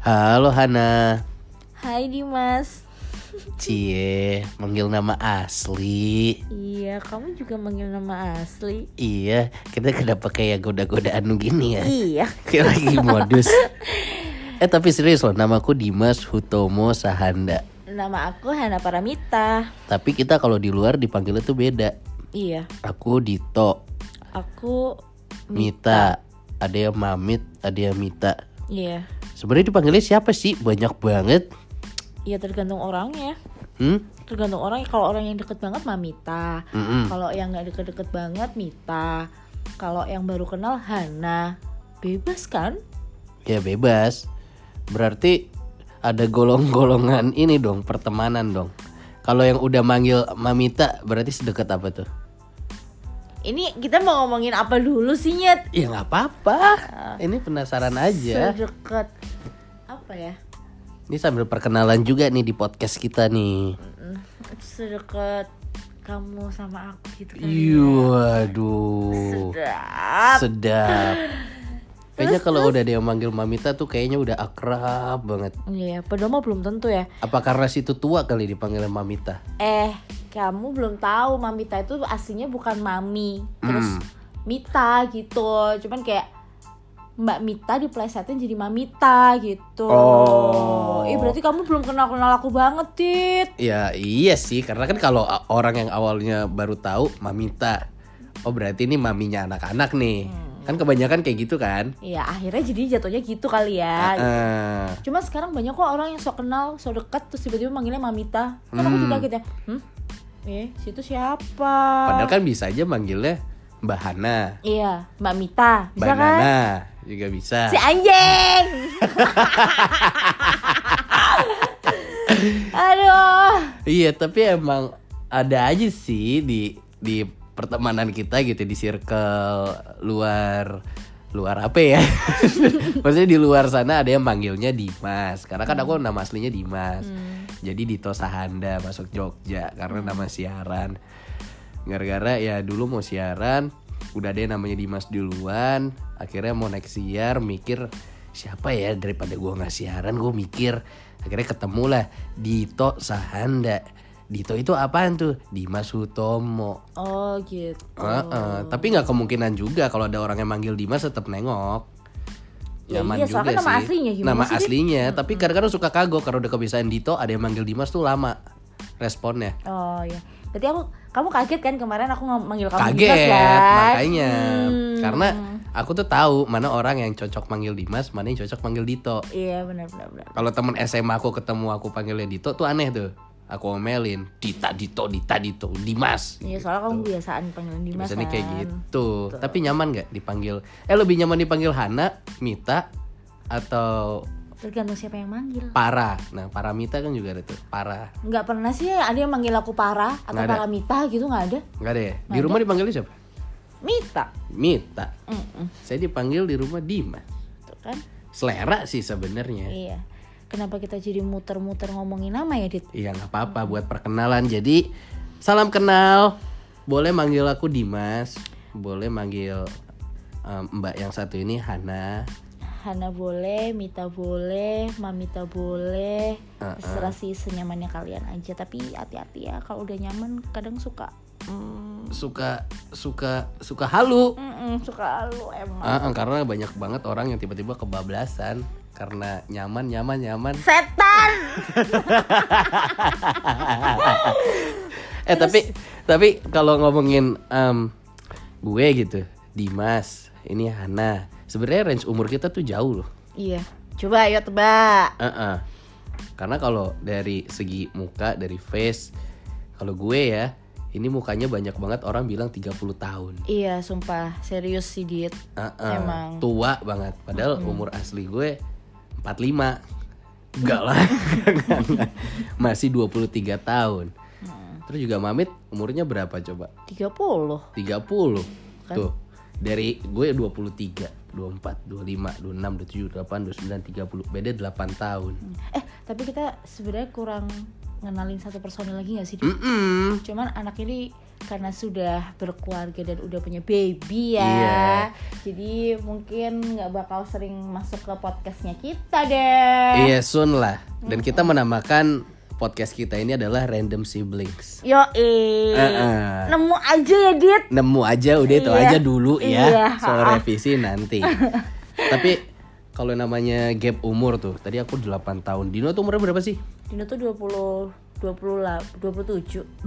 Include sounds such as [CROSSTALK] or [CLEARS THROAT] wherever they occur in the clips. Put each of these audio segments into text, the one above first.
Halo Hana. Hai Dimas. Cie, manggil nama asli. Iya, kamu juga manggil nama asli. Iya, kita kenapa kayak goda-godaan gini ya? Iya. Kayak lagi modus. eh tapi serius loh, namaku Dimas Hutomo Sahanda. Nama aku Hana Paramita. Tapi kita kalau di luar dipanggilnya tuh beda. Iya. Aku Dito, Aku Mita, ada yang Mamit, ada yang Mita. Iya. Sebenarnya dipanggilnya siapa sih? Banyak banget. Iya tergantung orangnya. Hmm? Tergantung orang. Kalau orang yang deket banget Mamita. Mm-mm. Kalau yang nggak deket-deket banget Mita. Kalau yang baru kenal Hana. Bebas kan? Ya bebas. Berarti ada golong-golongan ini dong, pertemanan dong. Kalau yang udah manggil Mamita berarti sedekat apa tuh? Ini kita mau ngomongin apa dulu sih Nyet? Ya nggak apa-apa. Ini penasaran aja. Sedekat apa ya? Ini sambil perkenalan juga nih di podcast kita nih. Sedekat kamu sama aku gitu kan? Iya, waduh. Sedap. Sedap. [LAUGHS] Kayaknya kalau udah yang manggil Mamita tuh kayaknya udah akrab banget. Iya, padahal mah belum tentu ya. Apa karena situ tua kali dipanggil Mamita? Eh, kamu belum tahu Mamita itu aslinya bukan Mami, terus Hmm. Mita gitu. Cuman kayak Mbak Mita diplesetin jadi Mamita gitu. Oh. Ih, berarti kamu belum kenal-kenal aku banget, Tit. Ya iya sih, karena kan kalau orang yang awalnya baru tahu Mamita, oh berarti ini maminya anak-anak nih. Kan kebanyakan kayak gitu kan. Iya, akhirnya jadi jatuhnya gitu kali ya. Eh, Cuma sekarang banyak kok orang yang sok kenal, sok deket terus tiba-tiba manggilnya Mamita. Kan aku juga kaget ya. Hmm? Eh, situ siapa? padahal kan bisa aja manggilnya Mbak Hana, Iya, Mbak Mita. Bisa Mbak kan? Nana juga bisa. Si anjing. [LAUGHS] Aduh. Iya, tapi emang ada aja sih di di pertemanan kita gitu di circle luar luar apa ya? [LAUGHS] Maksudnya di luar sana ada yang manggilnya Dimas. Karena kan aku nama aslinya Dimas. Jadi Dito Sahanda masuk Jogja karena nama siaran. Gara-gara ya dulu mau siaran, udah ada yang namanya Dimas duluan, akhirnya mau naik siar mikir siapa ya daripada gua nggak siaran, gue mikir akhirnya ketemu lah Dito Sahanda. Dito itu apaan tuh? Dimas Hutomo. Oh gitu. Heeh, Tapi nggak kemungkinan juga kalau ada orang yang manggil Dimas tetap nengok. Ya iya, juga nama sih. aslinya gimana Nama sih, aslinya, tapi kadang-kadang suka kagok kalau udah kebiasaan Dito ada yang manggil Dimas tuh lama responnya. Oh ya. Berarti aku kamu kaget kan kemarin aku manggil kamu Kaget Dimas kan? makanya. Hmm. Karena aku tuh tahu mana orang yang cocok manggil Dimas, mana yang cocok manggil Dito. Iya benar benar benar. Kalau temen SMA aku ketemu aku panggilnya Dito tuh aneh tuh. Aku omelin, Dita Dito, Dita Dito, Dimas. Iya soalnya kamu kebiasaan panggilan Dimas Biasanya kan. kayak gitu. Tapi nyaman nggak dipanggil? Eh lebih nyaman dipanggil Hana, Mita, atau Tergantung siapa yang manggil. Para? Nah, Para Mita kan juga ada tuh. Para. Nggak pernah sih ada yang manggil aku Parah atau Nggak ada. Paramita gitu nggak ada. Nggak ada ya? Di rumah dipanggilnya siapa? Mita. Mita. Mm-mm. Saya dipanggil di rumah Dimas. Tuh kan. Selera sih sebenarnya. Iya. Kenapa kita jadi muter-muter ngomongin nama ya, Dit? Iya nggak apa-apa buat perkenalan. Jadi salam kenal. Boleh manggil aku Dimas. Boleh manggil em, Mbak yang satu ini Hana. Hana boleh, Mita boleh, Mamita boleh. Terserah sih senyamannya kalian aja. Tapi hati-hati ya kalau udah nyaman kadang suka mm, Suka suka suka halu. mm-mm, suka lu emang. Ah, karena banyak banget orang yang tiba-tiba kebablasan karena nyaman nyaman nyaman. Setan. [LAUGHS] Eh tapi tapi kalau ngomongin em, gue gitu, Dimas, ini Hana. Sebenarnya range umur kita tuh jauh loh. iya. Coba ayo tebak. Heeh. Karena kalau dari segi muka, dari face, kalau gue ya, ini mukanya banyak banget orang bilang 30 tahun. Iya, sumpah serius sih Dit. Heeh. Emang. Tua banget. Padahal umur asli gue 45. Enggak lah. [LAUGHS] Masih 23 tahun. Terus juga Mamit umurnya berapa coba? 30. 30. Tuh. Dari gue 23, 24, 25, 26, 27, 28, 29, 30. Beda 8 tahun. Eh, tapi kita sebenarnya kurang ngenalin satu personil lagi gak sih? Dit? Mm-mm. Cuman anak ini karena sudah berkeluarga dan udah punya baby ya. Iya. Jadi mungkin nggak bakal sering masuk ke podcastnya kita deh. Iya soon lah. Dan kita menamakan podcast kita ini adalah Random Siblings. Yo eh, Uh-uh. nemu aja ya Dit. Nemu aja udah itu Iya. aja dulu ya. Iya. Soal revisi nanti. [LAUGHS] Tapi kalau namanya gap umur tuh, tadi aku 8 tahun. Dino tuh umurnya berapa sih? Dino tuh 20 20 lah 27. 27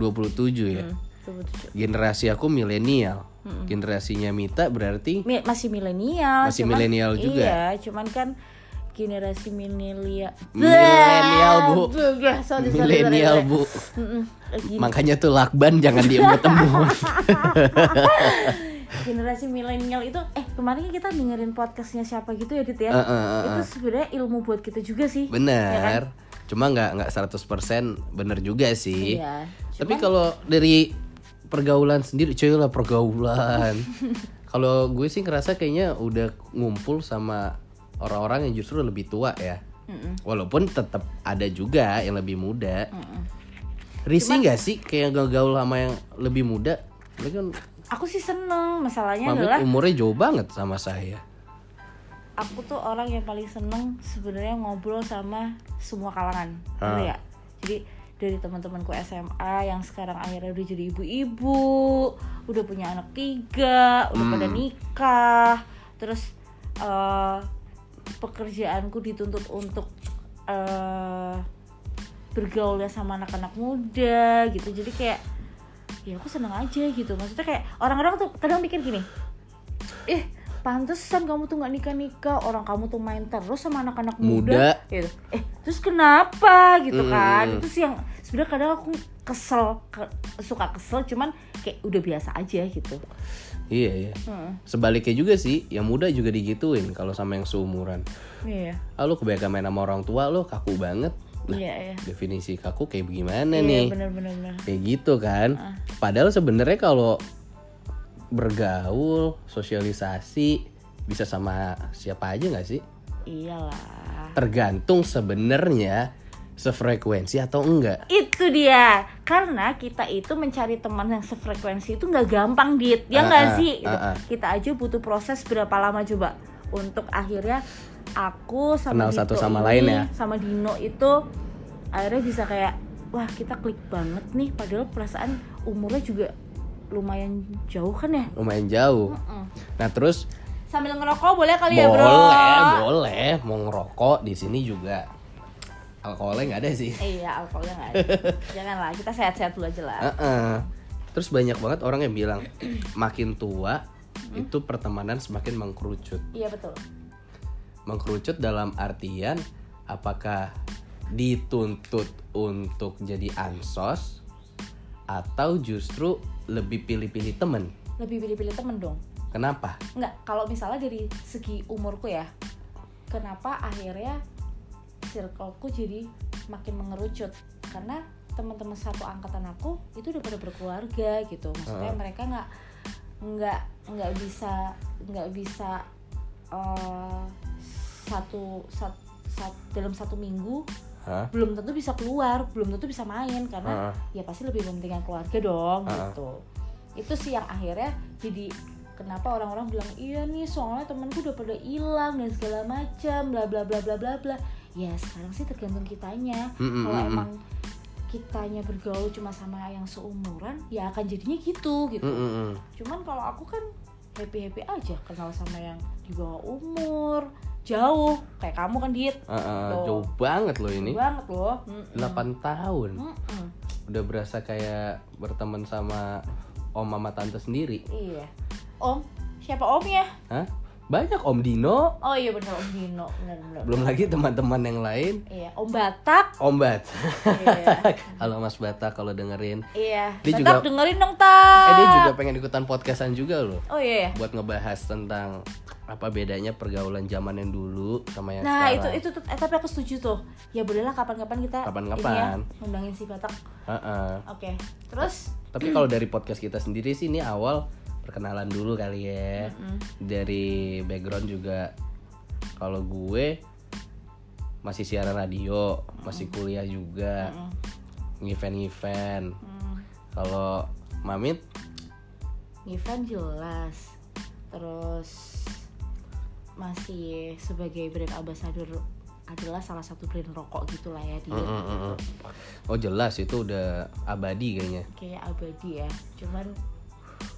ya. Hmm, 27. Generasi aku milenial. Generasinya Mita berarti Mi- masih milenial. Masih milenial juga. Iya, cuman kan generasi milenial. Milenial, Bu. Milenial, Bu. Gini, Makanya tuh lakban jangan diemut-emut. [LAUGHS] generasi milenial itu eh kemarin kan kita dengerin podcastnya siapa gitu ya Dit ya. Eh, eh, eh, itu sebenarnya ilmu buat kita juga sih. Bener. Cuma nggak nggak 100% bener juga sih. Iya. Tapi kalau dari pergaulan sendiri, cuy lah pergaulan. [LAUGHS] kalau gue sih ngerasa kayaknya udah ngumpul sama orang-orang yang justru lebih tua ya. Walaupun tetap ada juga yang lebih muda. Risih nggak sih kayak gaul sama yang lebih muda? Mereka kan Aku sih seneng, masalahnya Mami adalah umurnya jauh banget sama saya. Aku tuh orang yang paling seneng sebenarnya ngobrol sama semua kalangan Ah. Ngerti ya jadi dari teman-temanku SMA yang sekarang akhirnya udah jadi ibu-ibu udah punya anak tiga udah pada Hmm. nikah terus eh, pekerjaanku dituntut untuk eh, bergaul ya sama anak-anak muda gitu jadi kayak ya aku seneng aja gitu maksudnya kayak orang-orang tuh kadang mikir gini eh pantesan kamu tuh nggak nikah nikah orang kamu tuh main terus sama anak-anak muda, Muda. gitu eh terus kenapa gitu Mm, kan itu sih yang sebenarnya kadang aku kesel ke- suka kesel cuman kayak udah biasa aja gitu Iya iya. Hmm, Sebaliknya juga sih, yang muda juga digituin kalau sama yang seumuran. iya Ah lu kebanyakan main sama orang tua lo kaku banget. Lah, iya iya definisi kaku kayak bagaimana iya nih? bener bener bener Kayak gitu kan. Padahal sebenarnya kalau bergaul, sosialisasi bisa sama siapa aja nggak sih? iyalah Tergantung sebenarnya sefrekuensi atau enggak. itu dia karena kita itu mencari teman yang sefrekuensi itu nggak gampang dit ya Ah, nggak ah, sih Gitu. ah, ah. kita aja butuh proses berapa lama coba untuk akhirnya aku sama Kenal satu Dito sama ini, lain ya? sama Dino itu akhirnya bisa kayak wah kita klik banget nih padahal perasaan umurnya juga lumayan jauh kan ya Lumayan jauh. Mm. Nah terus sambil ngerokok boleh kali ya bro boleh, boleh mau ngerokok di sini juga. Alkoholnya nggak ada sih. iya alkoholnya nggak ada [LAUGHS] janganlah kita sehat-sehat dulu aja lah Heeh. Terus banyak banget orang yang bilang makin tua itu pertemanan semakin mengkerucut. iya betul Mengkerucut dalam artian apakah dituntut untuk jadi ansos atau justru lebih pilih-pilih temen. lebih pilih-pilih temen dong Kenapa? Enggak, kalau misalnya dari segi umurku ya Kenapa akhirnya circleku jadi makin mengerucut Karena teman-teman satu angkatan aku itu udah pada berkeluarga gitu Maksudnya mereka nggak nggak nggak bisa nggak bisa eh, satu, sat- sat- dalam satu minggu Hah? belum tentu bisa keluar, belum tentu bisa main karena Heeh. ya pasti lebih mementingkan keluarga dong Heeh. gitu. Itu sih yang akhirnya jadi kenapa orang-orang bilang iya nih soalnya temanku udah pada hilang dan segala macam bla bla bla bla bla bla. Ya sekarang sih tergantung kitanya. Mm-mm, Kalau mm-mm. emang kitanya bergaul cuma sama yang seumuran ya akan jadinya gitu gitu. Mm-mm. Cuman kalau aku kan happy happy aja kenal sama yang di bawah umur jauh kayak kamu kan diet Heeh, Tuh. jauh banget loh ini. banget loh. Mm-mm. 8 tahun. Mm-mm. Udah berasa kayak berteman sama om mama tante sendiri. Iya. Om, siapa omnya? Hah? Banyak Om Dino, Oh iya benar Om Dino, benar benar. belum lagi teman-teman yang lain. Iya, Om Batak. Om Bat. Iya. [LAUGHS] Halo Mas Bata kalau dengerin. iya. Dia Batak juga- dengerin dong, Tak. Eh dia juga pengen ikutan podcastan juga loh. Oh iya. iya. Buat ngebahas tentang apa bedanya pergaulan zaman yang dulu sama yang Nah, itu sekarang. itu tuh eh, tapi aku setuju tuh. Ya bolehlah kapan-kapan kita Kapan-kapan. ini ya, ngundangin si Batak. Heeh. Oke. Terus Tapi kalau dari podcast kita sendiri sih ini awal perkenalan dulu kali ya. Dari background juga kalau gue masih siaran radio, masih kuliah juga. Event-event. hmm, Kalau Mamit? Ngefan jelas. Terus masih sebagai brand ambassador adalah salah satu brand rokok gitulah ya dia. Mm, mm, mm. Oh jelas itu udah abadi kayaknya. Kayak abadi ya. Cuman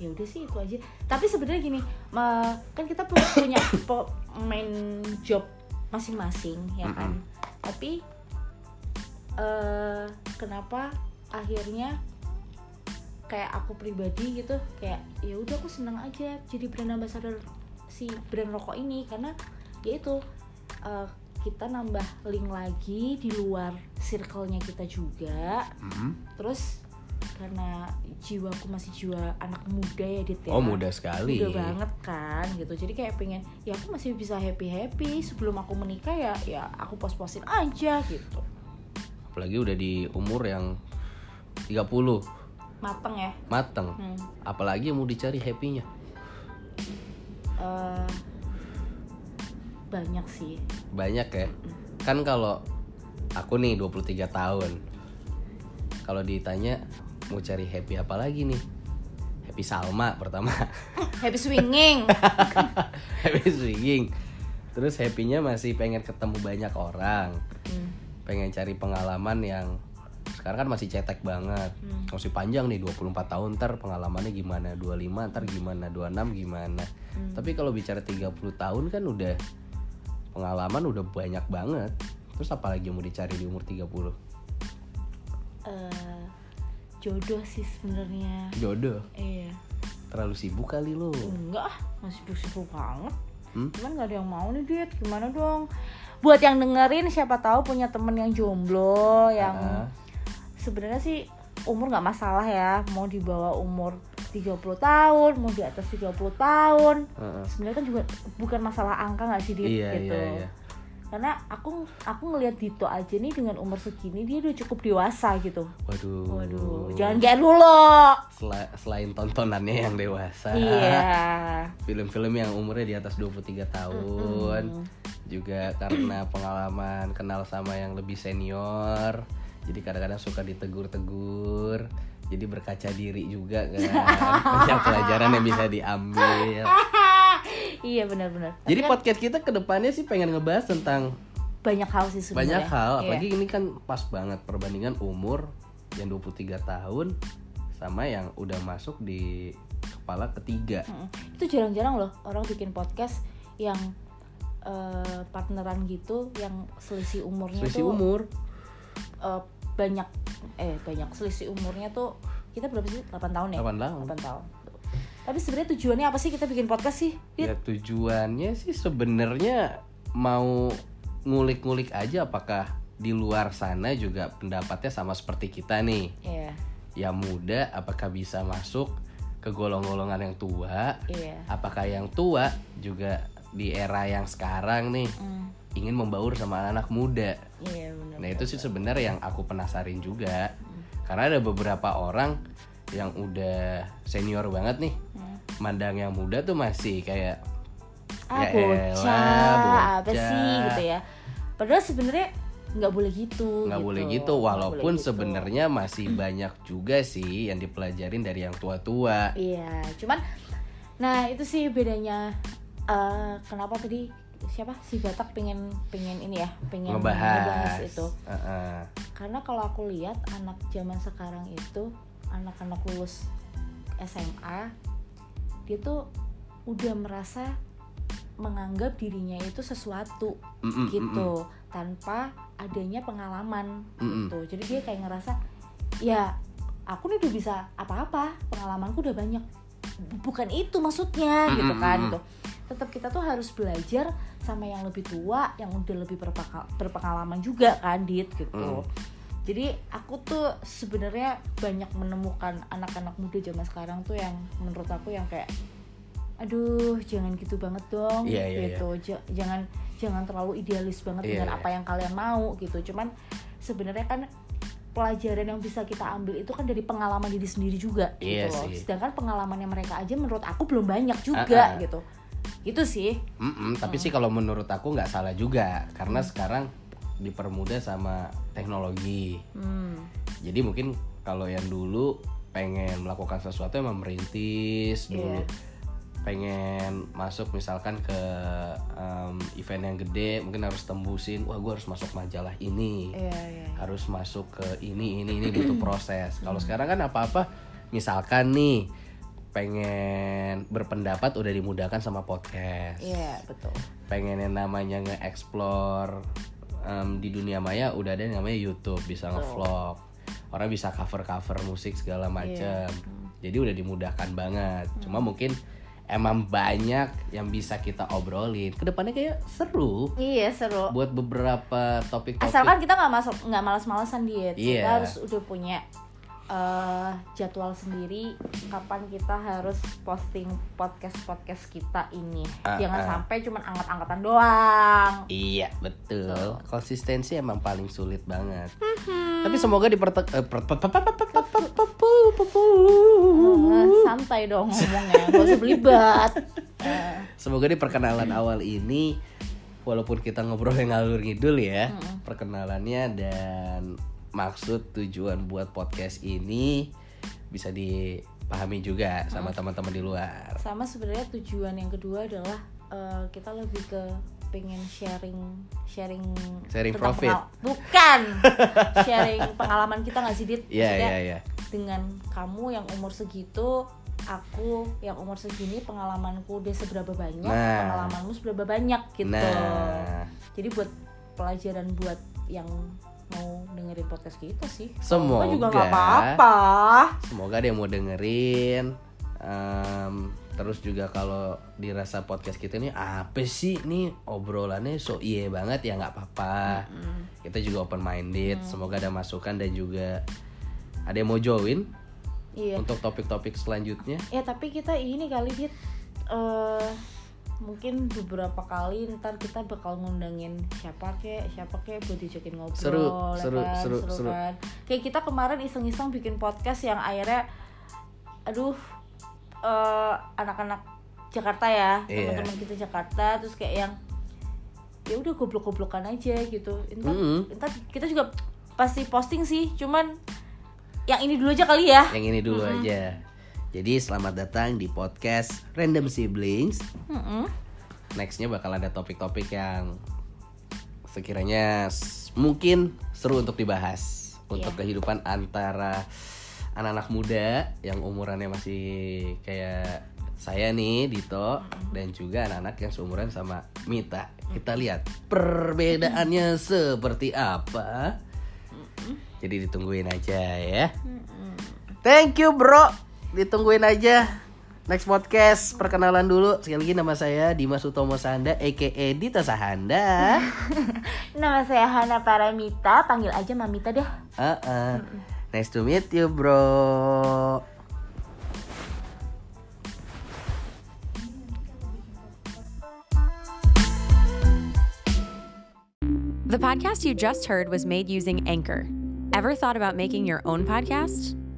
ya udah sih itu aja. Tapi sebenarnya gini kan kita pu- punya [COUGHS] main job masing-masing ya kan? Tapi eh kenapa akhirnya kayak aku pribadi gitu kayak ya udah aku senang aja jadi brand ambassador si brand rokok ini. Karena ya itu eh, kita nambah link lagi di luar circle-nya kita juga. Mm. terus karena jiwaku masih jiwa anak muda ya Dit ya. Oh mudah sekali. Muda banget kan gitu. Jadi kayak pengen ya aku masih bisa happy happy sebelum aku menikah ya ya aku pos posin aja gitu. Apalagi udah di umur yang 30 mateng ya? Mateng. Hmm. Apalagi yang mau dicari happy-nya? Eh, banyak sih. Banyak ya? Kan kalau aku nih 23 tahun. Kalau ditanya mau cari happy apa lagi nih? Happy Salma pertama. [LAUGHS] Happy swinging. [LAUGHS] Happy swinging. Terus happy-nya masih pengen ketemu banyak orang. Hmm. pengen cari pengalaman yang sekarang kan masih cetek banget. Hmm. masih panjang nih 24 tahun ntar pengalamannya gimana? 25 ntar gimana? 26 gimana? Hmm. tapi kalau bicara 30 tahun kan udah pengalaman udah banyak banget. Terus apalagi yang mau dicari di umur 30 Eh, jodoh sih sebenarnya. Jodoh? Iya. Terlalu sibuk kali lo enggak masih sibuk banget. Hmm? cuman nggak ada yang mau nih Dit. Gimana dong? Buat yang dengerin siapa tahu punya temen yang jomblo yang Ah. sebenarnya sih umur nggak masalah ya. Mau di bawah umur 30 tahun mau di atas 30 tahun. Heeh. sebenarnya kan juga bukan masalah angka nggak sih Dit? Iya gitu. iya iya karena aku aku ngelihat Dito aja nih dengan umur segini dia udah cukup dewasa gitu. Waduh. Waduh jangan kayak lu loh Sela- selain tontonannya yang dewasa. Iya. Film-film yang umurnya di atas 23 tahun. Juga karena pengalaman kenal sama yang lebih senior. Jadi kadang-kadang suka ditegur-tegur. Jadi berkaca diri juga kan. [LAUGHS] Banyak pelajaran yang bisa diambil iya benar-benar. Jadi podcast kita ke depannya sih pengen ngebahas tentang banyak hal sih sebenarnya. banyak hal Iya. apalagi ini kan pas banget perbandingan umur yang 23 tahun sama yang udah masuk di kepala ketiga. Mm-mm. itu jarang-jarang loh orang bikin podcast yang eh, partneran gitu yang selisih umurnya selisih tuh umur. eh, banyak eh banyak selisih umurnya tuh kita berapa sih? 8 tahun ya? 8 tahun. 8 tahun tapi sebenarnya tujuannya apa sih kita bikin podcast sih Dit? Ya tujuannya sih sebenarnya mau ngulik-ngulik aja apakah di luar sana juga pendapatnya sama seperti kita nih. Iya, Yang muda apakah bisa masuk ke golong-golongan yang tua? iya. Apakah yang tua juga di era yang sekarang nih Mm, ingin membaur sama anak muda? iya benar. Nah, itu sih sebenarnya yang aku penasarin juga. Karena ada beberapa orang yang udah senior banget nih. Mm. Mandang yang muda tuh masih kayak ah Ya bocah, elah, apa sih gitu ya padahal sebenarnya nggak boleh gitu nggak gitu. boleh gitu walaupun boleh gitu. sebenarnya masih [CLEARS THROAT] banyak juga sih yang dipelajarin dari yang tua-tua iya cuman nah itu sih bedanya eh, kenapa tadi siapa si Batak pengen pengen ini ya pengen ngebahas itu Heeh. karena kalau aku lihat anak zaman sekarang itu anak-anak lulus SMA dia tuh udah merasa menganggap dirinya itu sesuatu Mm-mm, gitu tanpa adanya pengalaman Mm-mm. gitu jadi dia kayak ngerasa ya aku nih udah bisa apa-apa pengalamanku udah banyak bukan itu maksudnya gitu Mm-mm, kan mm-mm. gitu tetap kita tuh harus belajar sama yang lebih tua yang udah lebih berpengalaman juga kan dit gitu Mm. Jadi aku tuh sebenarnya banyak menemukan anak-anak muda zaman sekarang tuh yang menurut aku yang kayak aduh jangan gitu banget dong Iya, iya, gitu Ja- jangan jangan terlalu idealis banget Iya, dengan iya. apa yang kalian mau gitu cuman sebenarnya kan pelajaran yang bisa kita ambil itu kan dari pengalaman diri sendiri juga Iya gitu loh sih. sedangkan pengalamannya mereka aja menurut aku belum banyak juga Ah, ah. gitu itu sih Mm-mm, tapi sih kalau menurut aku nggak salah juga karena Mm. sekarang dipermudah sama teknologi hmm. jadi mungkin kalau yang dulu pengen melakukan sesuatu emang merintis dulu Iya. pengen masuk misalkan ke em, event yang gede mungkin harus tembusin wah gue harus masuk majalah ini Iya, iya. harus masuk ke ini ini ini butuh proses [CLEARS THROAT] kalau sekarang kan apa-apa misalkan nih pengen berpendapat udah dimudahkan sama podcast Iya, betul. pengen yang namanya nge-explore em, di dunia maya udah ada yang namanya YouTube bisa nge-vlog. Orang bisa cover-cover musik segala macam jadi udah dimudahkan banget. Cuma mungkin emang banyak yang bisa kita obrolin. Ke depannya kayak seru. Iya, seru. buat beberapa topik-topik. Asalkan kita nggak masuk nggak malas-malasan diet. Iya. Kita harus udah punya uh, jadwal sendiri kapan kita harus posting podcast podcast kita ini uh, jangan sampai cuma angkat-angkatan doang iya betul konsistensi emang paling sulit banget hmm. tapi semoga di pertek santai dong ngomongnya gak usah semoga di perkenalan awal ini walaupun kita ngobrol yang ngalur ngidul ya perkenalannya dan maksud tujuan buat podcast ini bisa dipahami juga sama teman-teman di luar. sama sebenarnya tujuan yang kedua adalah eh, kita lebih ke pengen sharing sharing Sharing profit. pengal- bukan [LAUGHS] sharing pengalaman kita nggak sih dit Iya Maksudnya, iya iya. dengan kamu yang umur segitu aku yang umur segini pengalamanku udah seberapa banyak Nah. pengalamanmu seberapa banyak gitu Nah, jadi buat pelajaran buat yang mau dengerin podcast kita sih Semoga. Juga nggak apa-apa semoga ada yang mau dengerin. Em, terus juga kalau dirasa podcast kita ini apa sih nih obrolannya so iye banget ya nggak apa-apa. Kita juga open minded. Semoga ada masukan dan juga ada yang mau join iya untuk topik-topik selanjutnya. ya tapi kita ini kali dit eh mungkin beberapa kali ntar kita bakal ngundangin siapa kek siapa kek buat dijakin ngobrol Seru, ya seru, kan? seru, seru. kan kayak kita kemarin iseng-iseng bikin podcast yang akhirnya aduh eh, anak-anak Jakarta ya Iya. teman-teman kita Jakarta terus kayak yang ya udah goblok-goblokan aja gitu ntar, Mm-mm. ntar kita juga pasti posting sih cuman yang ini dulu aja kali ya Yang ini dulu aja. Jadi selamat datang di podcast Random Siblings. Mm-mm. nextnya bakal ada topik-topik yang sekiranya mungkin seru untuk dibahas untuk Iya. kehidupan antara anak-anak muda yang umurannya masih kayak saya nih Dito dan juga anak-anak yang seumuran sama Mita. Kita lihat perbedaannya seperti apa. Jadi ditungguin aja ya. Thank you bro. Ditungguin aja. Next podcast perkenalan dulu. Sekali lagi nama saya Dimas Utomo Sahanda aka Dita Sahanda. [LAUGHS] Nama saya Hana Paramita, panggil aja Mamita deh. Uh-uh. Nice to meet you bro. The podcast you just heard was made using Anchor. Ever thought about making your own podcast?